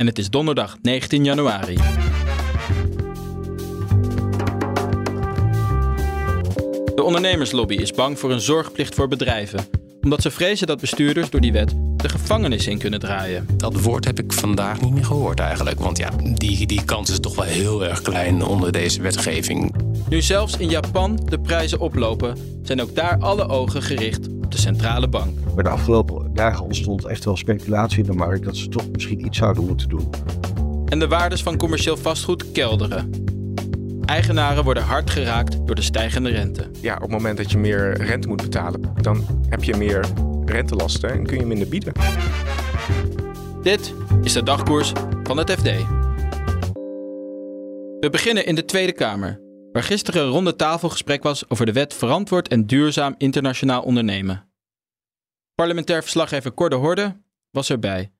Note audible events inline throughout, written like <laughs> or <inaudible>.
en het is donderdag 19 januari. De ondernemerslobby is bang voor een zorgplicht voor bedrijven, omdat ze vrezen dat bestuurders door die wet de gevangenis in kunnen draaien. Dat woord heb ik vandaag niet meer gehoord eigenlijk. Want ja, die, die kans is toch wel heel erg klein onder deze wetgeving. Nu zelfs in Japan de prijzen oplopen, zijn ook daar alle ogen gericht centrale bank. Maar de afgelopen dagen ontstond echt wel speculatie in de markt dat ze toch misschien iets zouden moeten doen. En de waardes van commercieel vastgoed kelderen. Eigenaren worden hard geraakt door de stijgende rente. Ja, op het moment dat je meer rente moet betalen, dan heb je meer rentelasten en kun je minder bieden. Dit is de dagkoers van het FD. We beginnen in de Tweede Kamer, waar gisteren een ronde tafelgesprek was over de wet verantwoord en duurzaam internationaal ondernemen. Parlementair verslaggever Cor de Horde was erbij.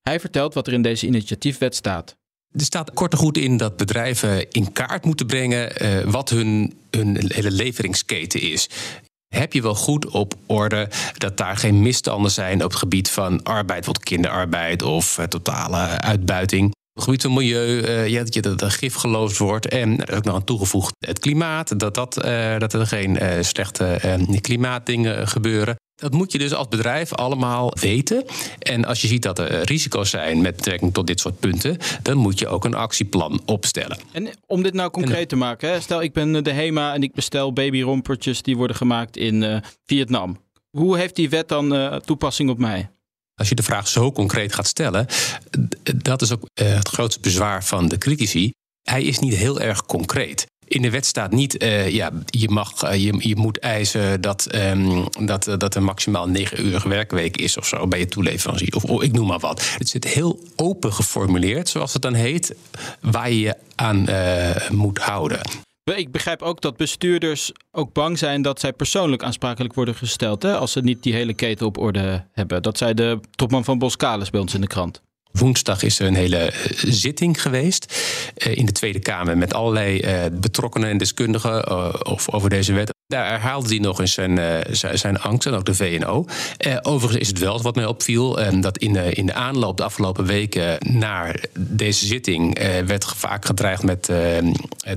Hij vertelt wat er in deze initiatiefwet staat. Er staat kort goed in dat bedrijven in kaart moeten brengen uh, wat hun, hele leveringsketen is. Heb je wel goed op orde dat daar geen misstanden zijn op het gebied van arbeid, bijvoorbeeld kinderarbeid of uh, totale uitbuiting? Op het gebied van milieu, uh, ja, dat er gif geloosd wordt. En ook nog aan toegevoegd het klimaat, dat, dat, dat er geen slechte klimaatdingen gebeuren. Dat moet je dus als bedrijf allemaal weten. En als je ziet dat er eh, risico's zijn met betrekking tot dit soort punten, dan moet je ook een actieplan opstellen. En om dit nou concreet te maken, hè? stel ik ben de HEMA en ik bestel babyrompertjes die worden gemaakt in uh, Vietnam. Hoe heeft die wet dan uh, toepassing op mij? Als je de vraag zo concreet gaat stellen, dat is ook het grootste bezwaar van de critici. Hij is niet heel erg concreet. In de wet staat niet, uh, ja, je, mag, uh, je, je moet eisen dat, um, dat, uh, dat er maximaal 9 uur werkweek is of zo bij je toeleverancier. Of, of ik noem maar wat. Het zit heel open geformuleerd, zoals het dan heet, waar je je aan moet houden. Ik begrijp ook dat bestuurders ook bang zijn dat zij persoonlijk aansprakelijk worden gesteld. Hè, als ze niet die hele keten op orde hebben. Dat zei de topman van Boskalis bij ons in de krant. Woensdag is er een hele eh, zitting geweest uh, in de Tweede Kamer met allerlei uh, betrokkenen en deskundigen over deze wet. Daar herhaalde hij nog eens zijn, zijn angst en ook de VNO. overigens is het wel wat mij opviel dat in de, in de aanloop de afgelopen weken naar deze zitting werd vaak gedreigd met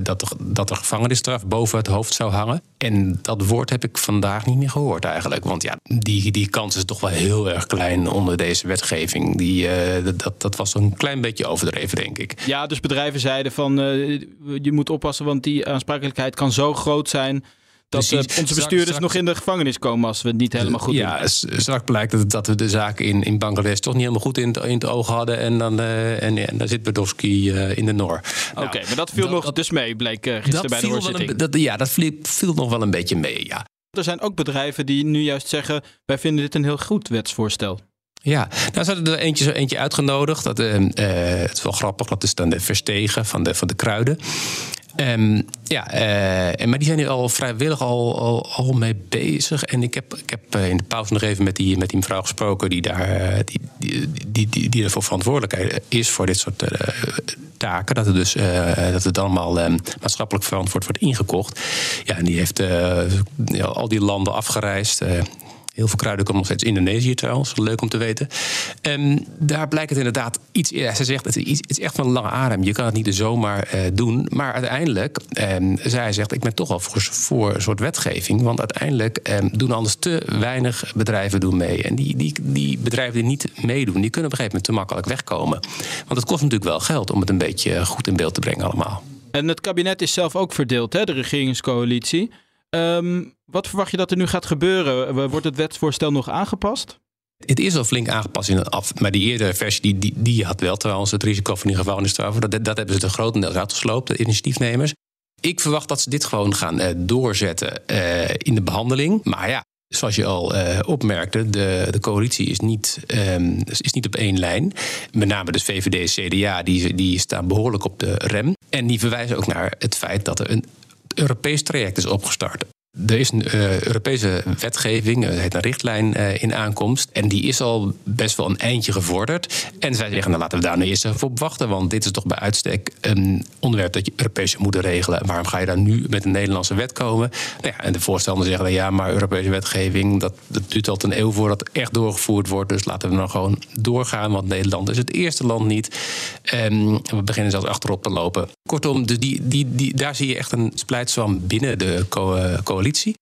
dat, dat er gevangenisstraf boven het hoofd zou hangen. En dat woord heb ik vandaag niet meer gehoord eigenlijk. Want ja, die, die kans is toch wel heel erg klein onder deze wetgeving. Die, dat, dat was een klein beetje overdreven, denk ik. Ja, dus bedrijven zeiden van uh, je moet oppassen, want die aansprakelijkheid kan zo groot zijn. Dat uh, onze bestuurders nog in de gevangenis komen als we het niet helemaal goed ja, doen. Ja, straks blijkt dat, dat we de zaken in, in Bangladesh toch niet helemaal goed in het, in het oog hadden. En dan, uh, en, en dan zit Bedowski in de Nor. Oké, okay, nou, maar dat viel dat, nog dus mee, bleek gisteren bij de hoorzitting. Dat, ja, dat viel, viel nog wel een beetje mee, ja. Er zijn ook bedrijven die nu juist zeggen: wij vinden dit een heel goed wetsvoorstel. Ja, nou ze hadden er eentje, zo eentje uitgenodigd. Dat, uh, het is wel grappig, dat is dan de verstegen van de, van de kruiden. Um, ja, uh, maar die zijn nu al vrijwillig al, al, al, mee bezig. En ik heb, ik heb in de pauze nog even met die, met die mevrouw gesproken... die, daar, die, die, die, die, die ervoor verantwoordelijk is voor dit soort taken. Dat het dus dat het allemaal um, maatschappelijk verantwoord wordt ingekocht. Ja, en die heeft al die landen afgereisd... Heel veel kruiden komen nog steeds Indonesië trouwens. Leuk om te weten. En daar blijkt het inderdaad iets. Ze zegt het is, het is echt van een lange adem. Je kan het niet zomaar uh, doen. Maar uiteindelijk, um, zij zegt, ik ben toch wel voor, een soort wetgeving. Want uiteindelijk um, doen anders te weinig bedrijven doen mee. En die, die, die bedrijven die niet meedoen, die kunnen op een gegeven moment te makkelijk wegkomen. Want het kost natuurlijk wel geld om het een beetje goed in beeld te brengen allemaal. En het kabinet is zelf ook verdeeld, hè, de regeringscoalitie. Um, wat verwacht je dat er nu gaat gebeuren? Wordt het wetsvoorstel nog aangepast? Het is al flink aangepast in af. Maar die eerdere versie die, die, had wel trouwens het risico van die gevangenisstraf. Dat, dat hebben ze de grotendeels uitgesloopt, de initiatiefnemers. Ik verwacht dat ze dit gewoon gaan uh, doorzetten uh, in de behandeling. Maar ja, Zoals je al opmerkte, de, de coalitie is niet, um, is niet op één lijn. Met name de VVD en CDA, die, die staan behoorlijk op de rem. En die verwijzen ook naar het feit dat er een Europees traject is opgestart. Er is een uh, Europese wetgeving, het heet een richtlijn uh, in aankomst. En die is al best wel een eindje gevorderd. En zij zeggen, nou laten we daar nu eerst even op wachten. Want dit is toch bij uitstek een onderwerp dat je Europees moet regelen. Waarom ga je dan nu met een Nederlandse wet komen? Nou ja, en de voorstanders zeggen, ja, maar Europese wetgeving... Dat, dat duurt al een eeuw voordat het echt doorgevoerd wordt. Dus laten we dan gewoon doorgaan. Want Nederland is het eerste land niet. En we beginnen zelfs achterop te lopen. Kortom, die, die, die, daar zie je echt een splijtswam binnen de coalitie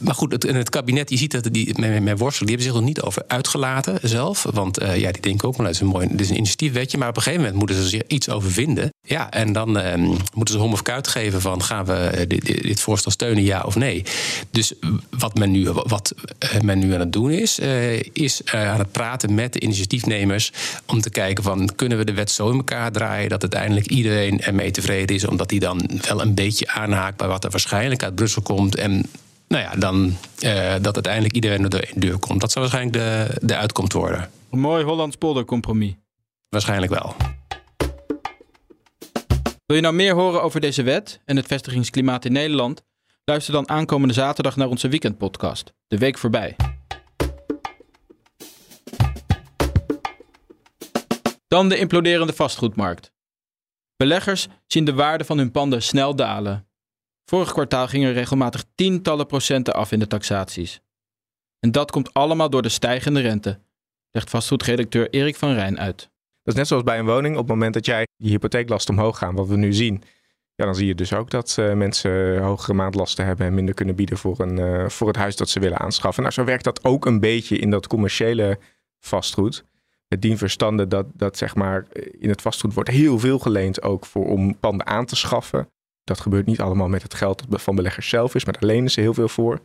maar goed, het, het kabinet, je ziet dat die, met, met Worstel, die hebben zich er niet over uitgelaten zelf. Want uh, ja, die denken ook, maar dat is een mooi, dit is een initiatiefwetje. Maar op een gegeven moment moeten ze er iets over vinden. Ja, en dan uh, moeten ze hom of kuit geven van gaan we eh, dit, dit, voorstel steunen, ja of nee. Dus wat men nu, wat, men nu aan het doen is, is aan het praten met de initiatiefnemers om te kijken van kunnen we de wet zo in elkaar draaien dat uiteindelijk iedereen ermee tevreden is, omdat die dan wel een beetje aanhaakt bij wat er waarschijnlijk uit Brussel komt en nou ja, dan uh, dat uiteindelijk iedereen door de deur komt. Dat zou waarschijnlijk de, de uitkomst worden. Een mooi Hollands poldercompromis. Waarschijnlijk wel. Wil je nou meer horen over deze wet en het vestigingsklimaat in Nederland? Luister dan aankomende zaterdag naar onze weekendpodcast, De Week Voorbij. Dan de imploderende vastgoedmarkt. Beleggers zien de waarde van hun panden snel dalen. Vorig kwartaal gingen regelmatig tientallen procenten af in de taxaties. En dat komt allemaal door de stijgende rente, legt vastgoedredacteur Erik van Rijn uit. Dat is net zoals bij een woning. Op het moment dat jij je hypotheeklast omhoog gaan, wat we nu zien, ja, dan zie je dus ook dat uh, mensen hogere maandlasten hebben en minder kunnen bieden voor, een, uh, voor het huis dat ze willen aanschaffen. Nou, zo werkt dat ook een beetje in dat commerciële vastgoed. Het dien verstande dat, dat zeg maar in het vastgoed wordt heel veel geleend ook voor om panden aan te schaffen. Dat gebeurt niet allemaal met het geld dat van beleggers zelf is, maar daar lenen ze heel veel voor.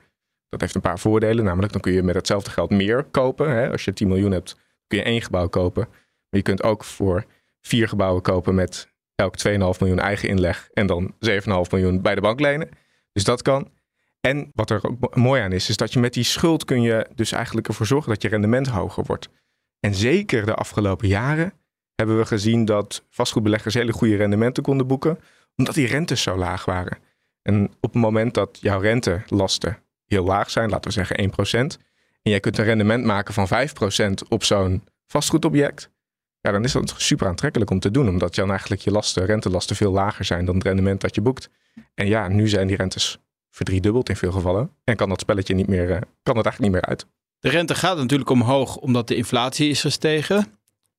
Dat heeft een paar voordelen, namelijk dan kun je met hetzelfde geld meer kopen. Hè? Als je 10 miljoen hebt, kun je één gebouw kopen. Maar je kunt ook voor vier gebouwen kopen met elk 2,5 miljoen eigen inleg en dan 7,5 miljoen bij de bank lenen. Dus dat kan. En wat er ook mooi aan is, is dat je met die schuld kun je dus eigenlijk ervoor zorgen dat je rendement hoger wordt. En zeker de afgelopen jaren hebben we gezien dat vastgoedbeleggers hele goede rendementen konden boeken, omdat die rentes zo laag waren. En op het moment dat jouw rentelasten heel laag zijn, laten we zeggen 1%, en jij kunt een rendement maken van 5% op zo'n vastgoedobject, ja, dan is dat super aantrekkelijk om te doen, omdat dan eigenlijk je lasten, rentelasten veel lager zijn dan het rendement dat je boekt. En ja, nu zijn die rentes verdriedubbeld in veel gevallen en kan dat spelletje niet meer, eh, kan het eigenlijk niet meer uit. De rente gaat natuurlijk omhoog omdat de inflatie is gestegen.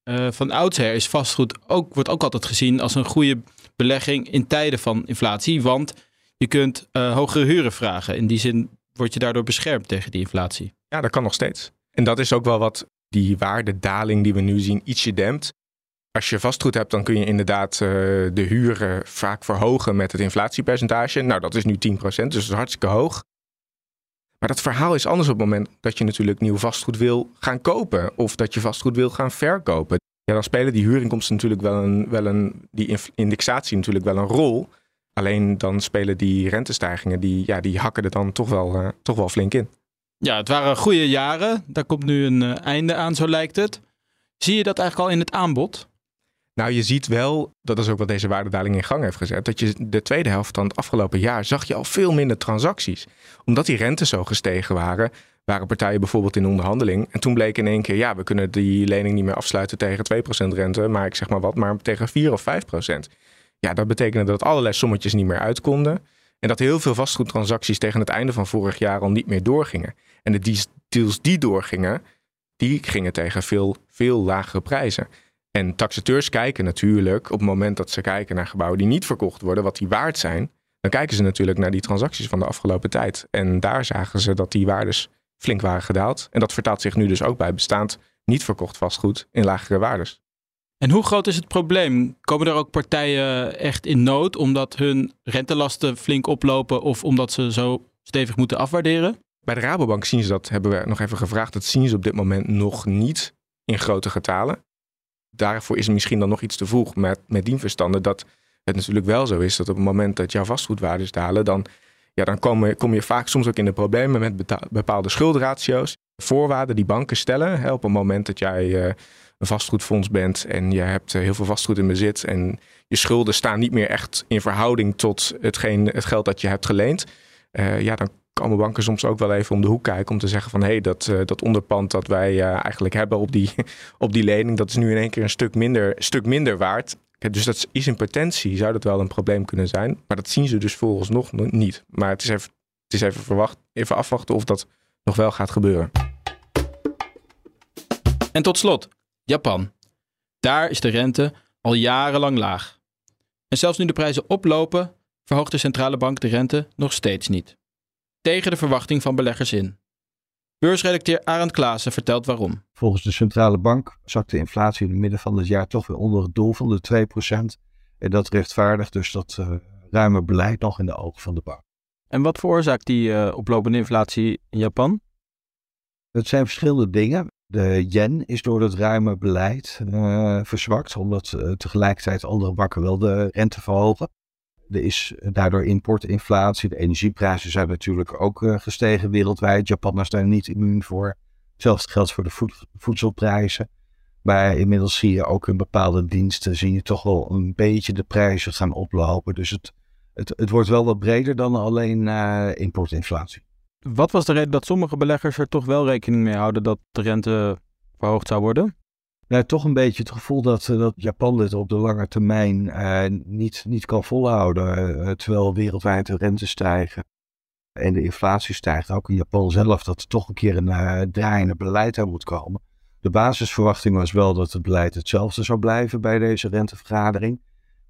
Uh, van oudsher is vastgoed ook, wordt ook altijd gezien als een goede belegging in tijden van inflatie. Want je kunt uh, hogere huren vragen. In die zin word je daardoor beschermd tegen die inflatie. Ja, dat kan nog steeds. En dat is ook wel wat die waardedaling die we nu zien ietsje dempt. Als je vastgoed hebt, dan kun je inderdaad uh, de huren vaak verhogen met het inflatiepercentage. Nou, dat is nu 10%, dus dat is hartstikke hoog. Maar dat verhaal is anders op het moment dat je natuurlijk nieuw vastgoed wil gaan kopen. Of dat je vastgoed wil gaan verkopen. Ja, dan spelen die huurinkomsten natuurlijk wel een, wel een, die indexatie natuurlijk wel een rol. Alleen dan spelen die rentestijgingen, die, ja, die hakken er dan toch wel, uh, toch wel flink in. Ja, het waren goede jaren. Daar komt nu een uh, einde aan, zo lijkt het. Zie je dat eigenlijk al in het aanbod? Nou, je ziet wel, dat is ook wat deze waardedaling in gang heeft gezet, dat je de tweede helft van het afgelopen jaar zag je al veel minder transacties. Omdat die rentes zo gestegen waren, waren partijen bijvoorbeeld in onderhandeling. En toen bleek in één keer, ja, we kunnen die lening niet meer afsluiten tegen 2% rente, maar ik zeg maar wat, maar tegen 4 of 5%. Ja, dat betekende dat allerlei sommetjes niet meer uit konden. En dat heel veel vastgoedtransacties tegen het einde van vorig jaar al niet meer doorgingen. En de deals die doorgingen, die gingen tegen veel, veel lagere prijzen. En taxateurs kijken natuurlijk op het moment dat ze kijken naar gebouwen die niet verkocht worden, wat die waard zijn. Dan kijken ze natuurlijk naar die transacties van de afgelopen tijd. En daar zagen ze dat die waardes flink waren gedaald. En dat vertaalt zich nu dus ook bij bestaand niet verkocht vastgoed in lagere waardes. En hoe groot is het probleem? Komen er ook partijen echt in nood omdat hun rentelasten flink oplopen of omdat ze zo stevig moeten afwaarderen? Bij de Rabobank zien ze dat, hebben we nog even gevraagd, dat zien ze op dit moment nog niet in grote getalen. Daarvoor is misschien dan nog iets te vroeg met, met die verstanden dat het natuurlijk wel zo is dat op het moment dat jouw vastgoedwaardes dalen, dan ja, dan kom, kom je vaak soms ook in de problemen met bepaalde schuldratio's. Voorwaarden die banken stellen op het moment dat jij een vastgoedfonds bent en je hebt heel veel vastgoed in bezit en je schulden staan niet meer echt in verhouding tot het geld dat je hebt geleend. ja, dan komen banken soms ook wel even om de hoek kijken om te zeggen van hé, hey, dat, dat onderpand dat wij eigenlijk hebben op die, <laughs> op die lening, dat is nu in één keer een stuk minder, stuk minder waard. Dus dat is in potentie, zou dat wel een probleem kunnen zijn. Maar dat zien ze dus volgens nog niet. Maar het is even, het is even, even afwachten of dat nog wel gaat gebeuren. En tot slot, Japan. Daar is de rente al jarenlang laag. En zelfs nu de prijzen oplopen, verhoogt de centrale bank de rente nog steeds niet tegen de verwachting van beleggers in. Beursredacteur Arend Klaassen vertelt waarom. Volgens de centrale bank zakt de inflatie in het midden van het jaar toch weer onder het doel van de 2%. En dat rechtvaardigt dus dat uh, ruime beleid nog in de ogen van de bank. En wat veroorzaakt die uh, oplopende inflatie in Japan? Het zijn verschillende dingen. De yen is door het ruime beleid uh, verzwakt, omdat tegelijkertijd andere banken wel de rente verhogen. Er is daardoor importinflatie. De energieprijzen zijn natuurlijk ook uh, gestegen wereldwijd. Japan is daar niet immuun voor. Hetzelfde geldt voor de voedselprijzen. Maar inmiddels zie je ook in bepaalde diensten zie je toch wel een beetje de prijzen gaan oplopen. Dus het, het, het wordt wel wat breder dan alleen uh, importinflatie. Wat was de reden dat sommige beleggers er toch wel rekening mee houden dat de rente verhoogd zou worden? Nou, toch een beetje het gevoel dat, eh, dat Japan dit op de lange termijn uh, niet, niet kan volhouden. Uh, terwijl wereldwijd de rente stijgen en de inflatie stijgt. Ook in Japan zelf dat er toch een keer een draaiende beleid aan moet komen. De basisverwachting was wel dat het beleid hetzelfde zou blijven bij deze rentevergadering.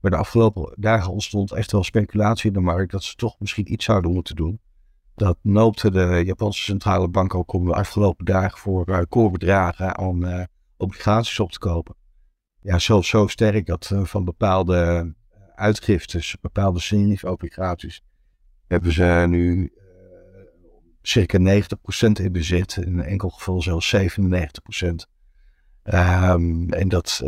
Maar de afgelopen dagen ontstond echt wel speculatie in de markt dat ze toch misschien iets zouden moeten doen. Dat noopte de Japanse centrale bank ook om de afgelopen dagen voor uh, koorbedragen aan obligaties op te kopen. Ja, zelfs zo sterk dat uh, van bepaalde eh, uitgiftes, bepaalde senior-obligaties, hebben ze nu uh, circa 90% in bezit. In een enkel geval zelfs 97%. Um, ehm, en dat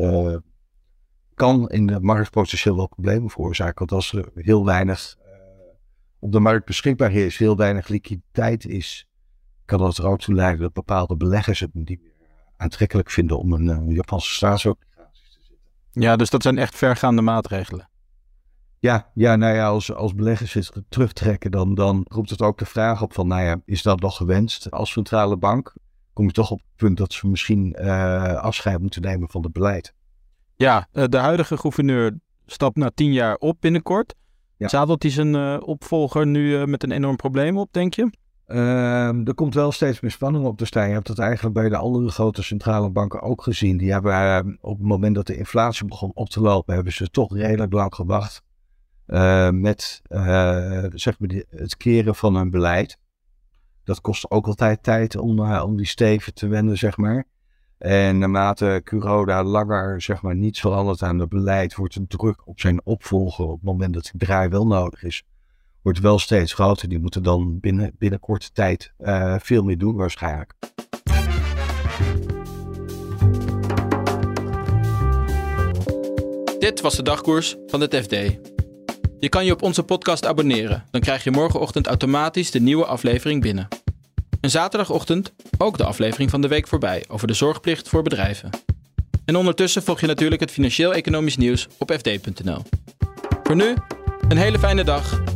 kan in de markt potentieel wel problemen veroorzaken. Want als er heel weinig op de markt beschikbaar is, heel weinig liquiditeit is, kan dat er ook toe leiden dat bepaalde beleggers het niet meer aantrekkelijk vinden om een uh, Japanse staatsobligaties te zitten. Ja, dus dat zijn echt vergaande maatregelen. Ja, ja nou ja, als, als beleggers zich terugtrekken, dan, dan roept het ook de vraag op van, nou ja, is dat nog gewenst als centrale bank? Kom je toch op het punt dat ze misschien uh, afscheid moeten nemen van het beleid. Ja, uh, de huidige gouverneur stapt na tien jaar op binnenkort. Ja. Zadelt hij zijn opvolger nu met een enorm probleem op, denk je? Uh, er komt wel steeds meer spanning op te staan. Je hebt dat eigenlijk bij de andere grote centrale banken ook gezien. Die hebben uh, op het moment dat de inflatie begon op te lopen, hebben ze toch redelijk lang gewacht uh, met eh, zeg maar het keren van hun beleid. Dat kost ook altijd tijd om, eh, om die steven te wenden, zeg maar. En naarmate Curoda langer zeg maar, niet verandert aan het beleid, wordt de druk op zijn opvolger op het moment dat die draai wel nodig is wordt wel steeds groter. Die moeten dan binnen, binnen korte tijd uh, veel meer doen waarschijnlijk. Dit was de dagkoers van het FD. Je kan je op onze podcast abonneren. Dan krijg je morgenochtend automatisch de nieuwe aflevering binnen. En zaterdagochtend ook de aflevering van de week voorbij over de zorgplicht voor bedrijven. En ondertussen volg je natuurlijk het financieel-economisch nieuws op fd.nl. Voor nu, een hele fijne dag